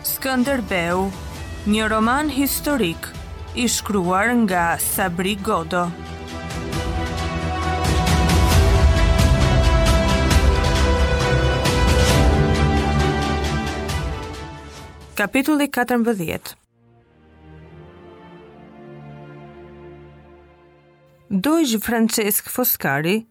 Skënderbeu, një roman historik i shkruar nga Sabri Godo. Kapitulli 14 Dogj Françesk Foscari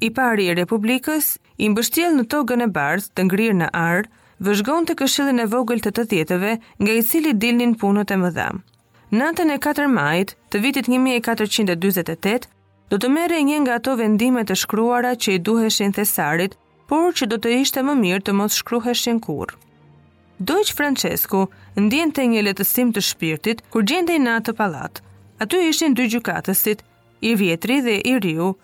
I pari i Republikës, i mbështjellë në togën e bardhë, të ngrirë në ar, vëzhgonte këshillin e vogël të të dhjetëve, nga i cili dilnin punët e mëdha. Natën e 4 majit të vitit 1448 do të merrej një nga ato vendime të shkruara që i duheshin Thesarit, por që do të ishte më mirë të mos shkruheshin kurrë. Dogj Françesku ndiente një lehtësim të shpirtit kur gjendej në atë pallat. Aty ishin dy gjykatësit, i vjetri dhe i riu,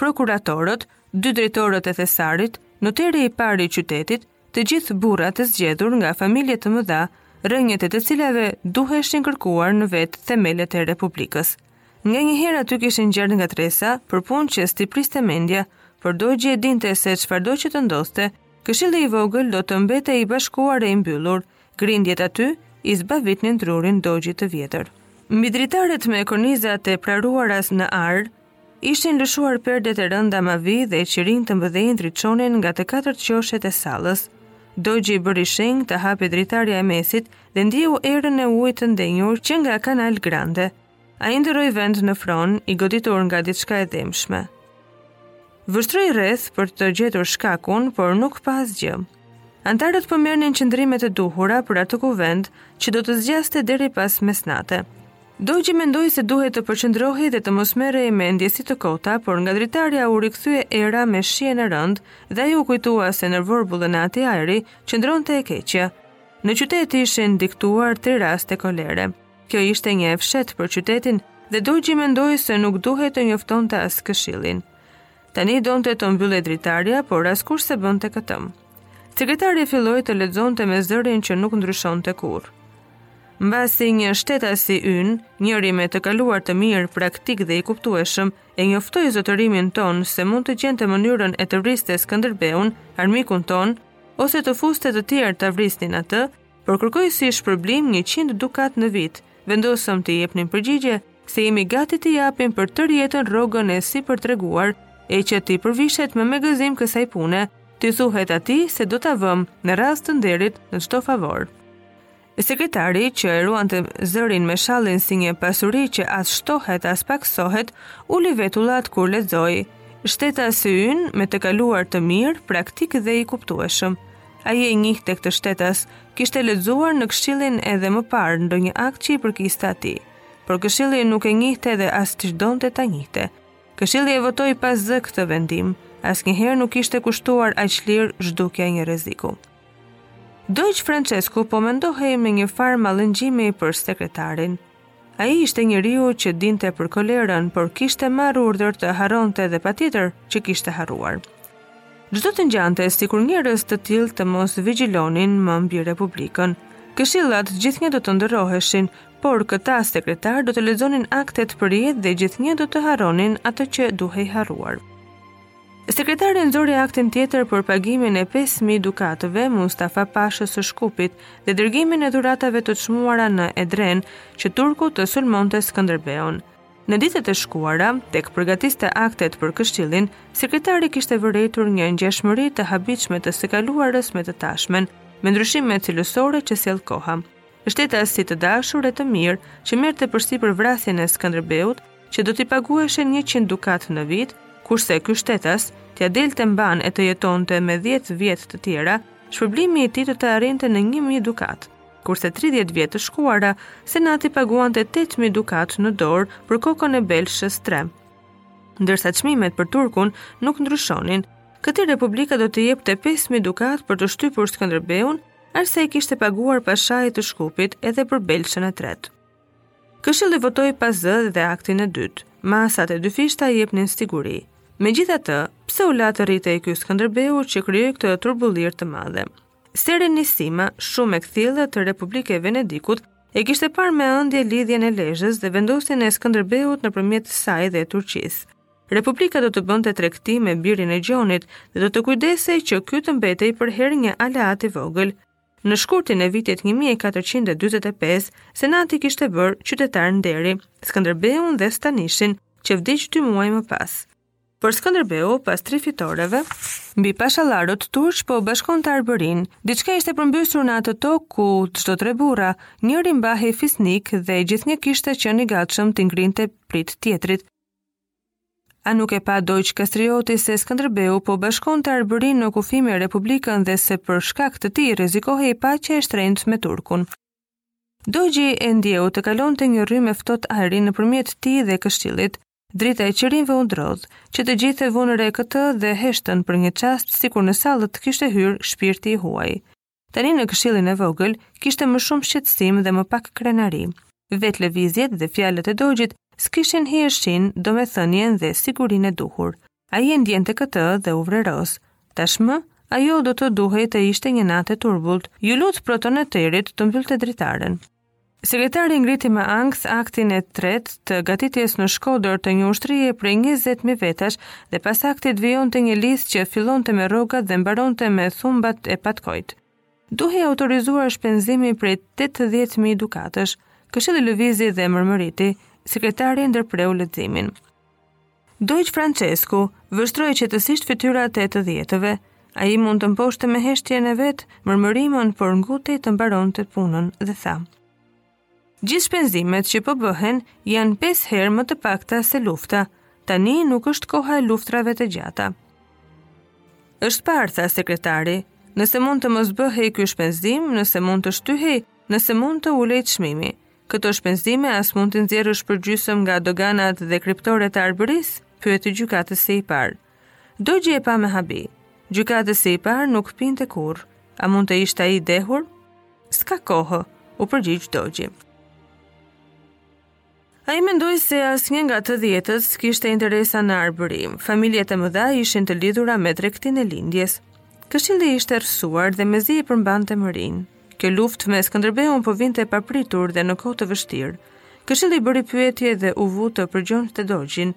prokuratorët, dy drejtorët e thesarit, noteri i parë i qytetit, të gjithë burra të zgjedhur nga familje të mëdha, rrënjët e të cilave duheshin kërkuar në vetë themelet e Republikës. Nganjëherë aty kishin ngjarë ngatërresa, për punë që s't'i priste mendja, por dogji e dinte se çfarëdo që të ndodhte, këshilli i vogël do të mbetej i bashkuar e i mbyllur, grindjet aty i zbavitnin trurin dogjit të vjetër. Mbi dritaret me kornizat e praruara në ar, Ishin lëshuar perdet e rënda mavi dhe qirinj të mëdhenj ndriçonin nga të katërt qoshet e sallës. Dogji bëri shenjë të hapej dritarja e mesit dhe ndjeu erën e ujit të ndenjur që nga Kanal Grande. Ai ndërroi vend në fron, i goditur nga diçka e dhembshme. Vështroi rreth për të gjetur shkakun, por nuk pa asgjë. Anëtarët po merrnin qëndrimet e duhura për atë kuvend që do të zgjaste deri pas mesnate. Dogji mendoi se duhej të përqendrohej dhe të mos merrej me ndjesi të kota, por nga dritarja u rikthye era me shijen e rëndë dhe iu kujtua se në vorbullën e atij ajri qëndronte e keqja. Në qytet ishin diktuar tri raste kolere. Kjo ishte një e fshehtë për qytetin dhe dogji mendoi se nuk duhej të njoftonte as këshillin. Tani donte të mbyllej dritarja, por askush s'e bënte këtë. Sekretari filloi të lexonte me zërin që nuk ndryshonte kurrë. Mbasi një shtetasi ynë, njeri me të kaluar të mirë, praktik dhe i kuptueshëm, e njoftoi zotërimin tonë se mund të gjente mënyrën e të vriste Skënderbeun, armikun tonë, ose të fuste të tjerë ta vrisnin atë, Por kërkoi si shpërblim 100 dukat në vit. Vendosëm t'i jepnim përgjigje se jemi gati t'i japim për tërë jetën rrogën e sipërtreguar, e që t'i përvishet më me gëzim kësaj pune, t'i thuhet atij se do ta vëmë në rast të nderit në çdo favor. Sekretari që e ruante zërin me shallin si një pasuri që as shtohet as pakësohet, uli vetullat kur lexoi, shtetasi ynë me të kaluar të mirë, praktik dhe i kuptueshëm. Ai e njihte këtë shtetas, kishte lexuar në këshillin edhe më parë ndonjë akt që i përkiste atij. Por këshilli nuk e njihte dhe as s'donte ta njihte. Këshilli e votoi pa zë këtë vendim. Asnjëherë nuk kishte kushtuar aq lirë zhdukja një rreziku. Doxh Françesku po mendohej me një farë mallëngjimi për sekretarin. Ai ishte njeriu që dinte për kolerën, por kishte marrë urdhër të harronte dhe patjetër që kishte harruar. Ç'do të ngjante sikur njerëz të tillë të mos vigjilonin më mbi Republikën. Këshillat gjithnjë do të ndërroheshin, por këta sekretarë do të lexonin aktet për jetë dhe gjithnjë do të harronin atë që duhej harruar. Sekretari nxori aktin tjetër për pagimin e 5000 dukatëve Mustafa Pashës së Shkupit dhe dërgimin e dhuratave të çmuara në Edrene, që turku të sulmonte Skënderbeun. Në ditët e shkuara, tek përgatiste aktet për këshillin, sekretari kishte vërejtur një ngjashmëri të habitshme të së kaluarës me të tashmen, me ndryshime cilësore që sjell koha. Shtetasit të dashur e të mirë, që merrte përsipër vrasjen e Skënderbeut, që do t'i paguheshin 100 dukatë në vit, kurse ky shtetas t'ia delte mbanë e të jetonte me 10 vjet të tjera, shpërblimi i tij do të arrinte në 1000 dukatë kurse 30 vjet të shkuara senati paguante 8000 dukatë në dorë për kokën e Belshës 3. Ndërsa çmimet për Turkun nuk ndryshonin, këtij republika do të jepte 5000 dukatë për të shtypur Skënderbeun, aq sa i kishte paguar pashajit të Shkupit edhe për Belshën e tretë. Këshilli votoi pa zë dhe aktin e dytë. Masat e dyfishta jepnin siguri. Megjithatë, pse u la të rritej ky Skënderbeu që krijoi këtë turbullirë të madhe? Serenissima, shumë e kthjellëta Republikë e Venedikut, e kishte parë me ëndje lidhjen e Lezhës dhe vendosjen e Skënderbeut nëpërmjet saj dhe Turqisë. Republika do të bënte tregti me birin e Gjonit dhe do të kujdesej që ky të mbetej përherë një aleat i vogël. Në shkurtin e vitit 1445, Senati kishte bërë qytetar nderi, Skënderbeun dhe Stanishin, që vdiq dy muaj më pas. Por Skënderbeu, pas tri fitoreve, mbi pashallarët turq po bashkonte Arbërinë. Diçka ishte përmbysur në atë tokë ku çdo tre burra, njëri mbahej fisnik dhe gjithnjë kishte qenë i gatshëm t'i ngrinte pritë tjetrit. A nuk e pa Doxh Kastrioti se Skënderbeu po bashkonte Arbërinë në kufi me Republikën dhe se për shkak të tij rrezikohej paqja e shtrenjtë me Turkun. Doxhi e ndjeu të kalonte një rrymë e ftohtë ajri nëpërmjet tij dhe këshillit. Drita e qirinjve u drodh, që të gjithë e vunë re këtë dhe heshtën për një çast sikur në sallë të kishte hyrë shpirti i huaj. Tani në këshillin e vogël kishte më shumë shqetësim dhe më pak krenari. Vetë lëvizjet dhe fjalët e dogjit s'kishin hijeshinë, domethënien dhe sigurinë e duhur. Ai e ndiente këtë dhe u vreros. Tashmë, ajo do të duhej të ishte një natë e turbullt, iu lut protonoterit të mbyllte dritaren. Sekretari ngriti me ankth aktin e tretë të gatitjes në Shkodër të një ushtrie prej 20.000 vetash dhe pas aktit vijonte një listë që fillonte me rrogat dhe mbaronte me thumbat e patkonjve. Duhej autorizuar shpenzimi prej 80.000 dukatësh, këshilli lëvizi dhe mërmëriti, sekretari ndërpreu leximin. Dojç Françesku, vështroi qetësisht fytyrat e të dhjetëve. Ai mund të mposhte me heshtjen e vet mërmërimën, por ngutej të mbaronte punën dhe tha: Gjithë shpenzimet që po bëhen janë pesë herë më të pakta se lufta. Tani nuk është koha e luftrave të gjata. Është parë, tha sekretari, nëse mund të mos bëhej ky shpenzim, nëse mund të shtyhej, nëse mund të ulej çmimi. Këto shpenzime a s'mund t'i nxjerrësh përgjysmë nga doganat dhe kriptoret e Arbërisë? pyeti gjykatësi i parë. Dogji e pa me habi. Gjykatësi i parë nuk pinte kurrë. A mund të ishte ai i dehur? S'ka kohë, u përgjigj Dogji. Ai mendoi se asnjë nga të dhjetët s'kishte interesa në Arbëri. Familjet e mëdha ishin të lidhura me tregtinë e lindjes. Këshilli ishte rrëzuar dhe mezi i përmbante mërinë. Kjo luftë me Skënderbeun po vinte papritur dhe në kohë të vështirë. Këshilli bëri pyetje dhe u vu të përgjonte dogjin.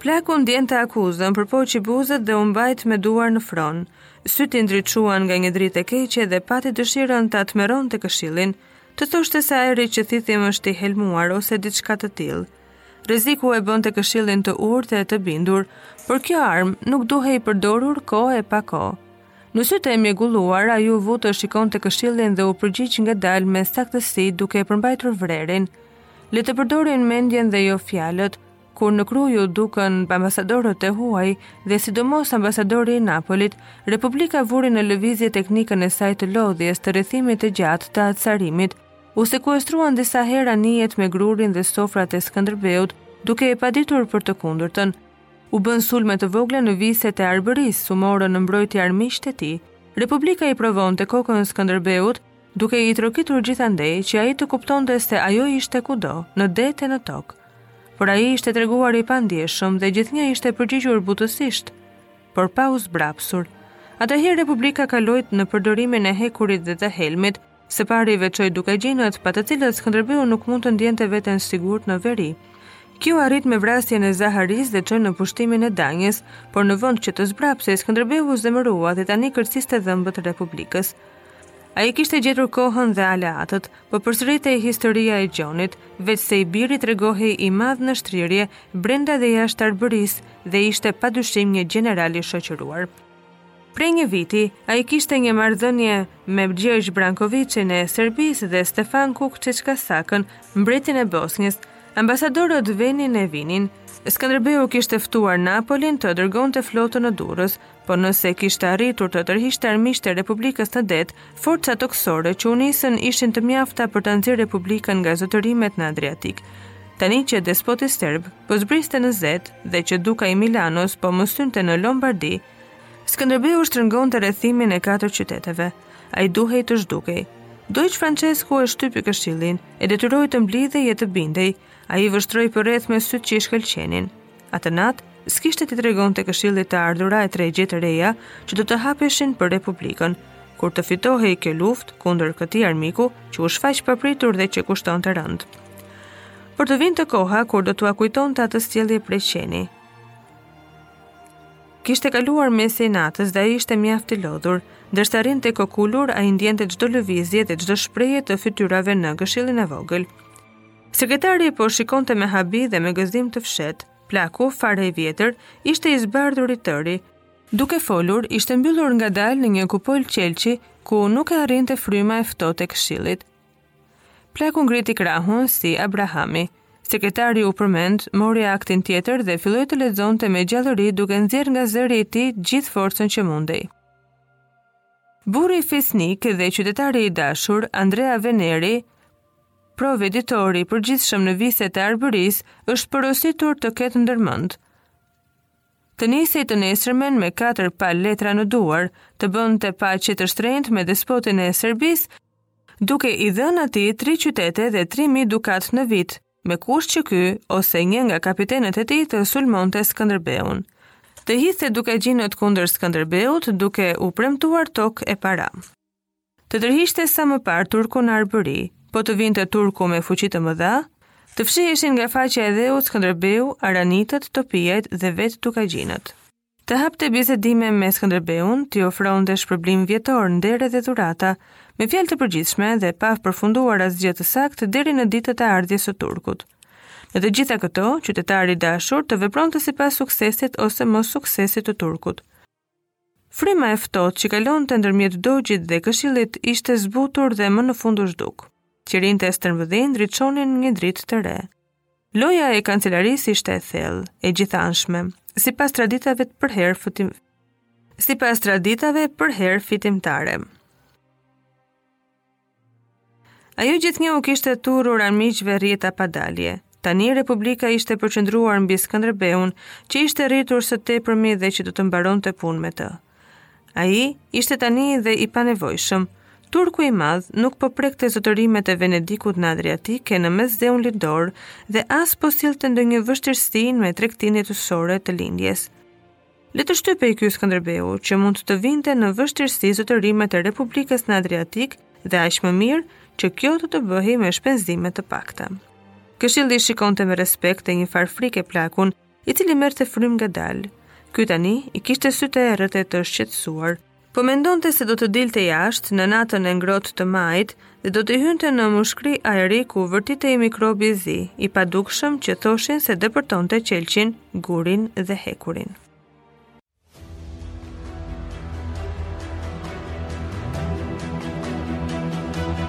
Plaku ndiente akuzën, përpoqi buzët dhe u mbajt me duar në fron. Sytë i ndriçuan nga një dritë e keqe dhe pati dëshirën ta tmerronte këshillin, të thoshte se ajri që thithim është i helmuar ose diçka të tillë. Rreziku e bënte këshillin të urtë e të bindur, por kjo armë nuk duhej përdorur kohë e pa kohë. Me sy të mjegulluar, ai u vu të shikonte këshillin dhe u përgjigj ngadalë me saktësi duke e përmbajtur vrerin. Le të përdorin mendjen dhe jo fjalët, kur në Krujë u dukën ambasadorët e huaj dhe sidomos ambasadori i Napolit, Republika vuri në lëvizje teknikën e saj të lodhjes të rrethimit të gjatë të acarimit, u sekuestruan disa herë anijet me grurin dhe zahiret e Skënderbeut, duke e paditur për të kundërtën. U bënë sulme të vogla në viset e Arbërisë, u morën në mbrojtje armiqtë e tij. Republika i provonte kokën Skënderbeut, duke i trokitur gjithandej që ai të kuptonte se ajo ishte kudo, në det e në tokë. Por ai ishte treguar i pandjeshëm dhe gjithnjë ishte përgjigjur butësisht, por pa u zbrapsur. Atëherë Republika kaloi në përdorimin e hekurit dhe të helmit, Së pari veçoi dukagjinët, pa të cilët Skënderbeu nuk mund të ndjente veten sigurt në veri. Kjo u arrit me vrasjen e Zaharisë dhe çoi në pushtimin e Danjës, por në vend që të zbrapsej, Skënderbeu u zemërua dhe tani kërciste dhëmbët Republikës. Ai kishte gjetur kohën dhe aleatët, po përsëritej historia e Gjonit, veçse i biri tregohej i madh në shtrirje, brenda dhe jashtë Arbërisë dhe ishte padyshim një gjeneral i shoqëruar. Prej një viti, ai kishte një marrëdhënie me Gjergj Brankoviçin e Serbisë dhe Stefan Kuk Qeqkasakën, mbretin e Bosnjës, ambasadorët venin e vinin. Skëndërbeu kishte ftuar Napolin të dërgonte flotën në Durrës, po nëse kishte arritur të tërhishte armiqtë e Republikës në det, Forcat tokësore që u nisën ishin të mjafta për ta nxjerrë Republikën nga zotërimet në Adriatik. Tani që despoti serb po zbriste në Zetë dhe që duka i Milanos po mësynte në Lombardi, Skënderbeu shtrëngonte rrethimin e katër qyteteve. Ai duhej të zhdukej. Dozh Francesku e shtypi këshillin, e detyroi të mblidhej e të bindej, ai vështroi përreth me sytë që i shkëlqenin. Atë natë, s'kishte t'i tregonte këshillit të ardhura e tregje të reja që do të hapeshin për Republikën, kur të fitohej kjo luftë kundër këtij armiku që u shfaq papritur dhe që kushtonte rëndë. Por do të vinte koha kur do t'ua kujtonte atë sjellje prej qeni. Kishte kaluar mesi i natës dhe ai ishte mjaft i lodhur, ndërsa rrinte kokulur, ai ndjente çdo lëvizje dhe çdo shprehje të fytyrave në këshillin e vogël. Sekretari po shikonte me habi dhe me gëzim të fshehtë. Plaku, fare i vjetër, ishte i zbardhur i tëri. Duke folur, ishte mbyllur ngadalë në një kupolë qelqi, ku nuk e arrinte fryma e ftohtë e këshillit. Plaku ngriti krahun si Abrahami. Sekretari u përmend, mori aktin tjetër dhe filloi të lexonte me gjallëri duke nxjerrë nga zëri i tij gjithë forcën që mundej. Burri fisnik dhe qytetari i dashur, Andrea Veneri, Proveditori i përgjithshëm në viset e Arbërisë është porositur të ketë ndërmend, Të nisej të nesërmen me katër palë letra në duar, të bënte paqe të shtrenjtë me despotin e Serbisë, duke i dhënë atij tri qytete dhe 3000 dukate në vit, me kusht që ky ose një nga kapitenët e tij të sulmonte Skënderbeun. Të hidhte dukagjinët kundër Skënderbeut, duke u premtuar tokë e para. Të tërhiqte sa më parë turkun në Arbëri, po të vinte turku me fuqi të mëdha, të fshiheshin nga faqja e dheut Skënderbeu, Aranitët, Topijajt dhe vetë Dukagjinët. Të hapte bisedime me Skënderbeun, t'i ofronte shpërblim vjetor, ndere dhe dhurata, me fjalë të përgjithshme dhe pa përfunduar asgjë të saktë deri në ditët e ardhjes së turkut. Në të gjitha këto, qytetari i dashur të vepronte sipas suksesit ose mossuksesit të turkut. Fryma e ftohtë që kalonte ndërmjet dogjit dhe këshillit ishte zbutur dhe më në fund u zhduk. Qirinjtë e stërmëdhenj ndriçonin një dritë të re. Loja e kancelarisë ishte e thellë, e gjithanshme, sipas traditave përherë fitim sipas traditave përherë fitimtare. Ajo gjithnjë u kishte thurur armiqve rrjeta pa dalje. Tani Republika ishte përqendruar mbi Skënderbeun, që ishte rritur së tepërmi dhe që do të mbaronte punë me të. Ai ishte tani dhe i panevojshëm. Turku i madh nuk po prekte zotërimet e Venedikut në Adriatik e në Mesdheun Lindor dhe as po sillte ndonjë vështirësi me tregtinë jetësore të lindjes. Le të shtypej ky Skënderbeu që mund të vinte në vështirësi zotërimet e Republikës në Adriatik dhe aq më mirë që kjo do të bëhej me shpenzime të pakta. Këshilli shikonte me respekt e njëfarë frike plakun, i cili merrte frymë ngadalë. Ky tani i kishte sytë e errët e të shqetësuar, Po mendonte se do të dilte jashtë në natën e ngrohtë të majit dhe do t'i hynte në mushkëri ajri ku vërtitej mikrobi i zi, i padukshëm që thoshin se depërtonte qelqin, gurin dhe hekurin.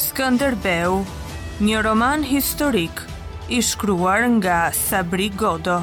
Skënderbeu, një roman historik i shkruar nga Sabri Godo.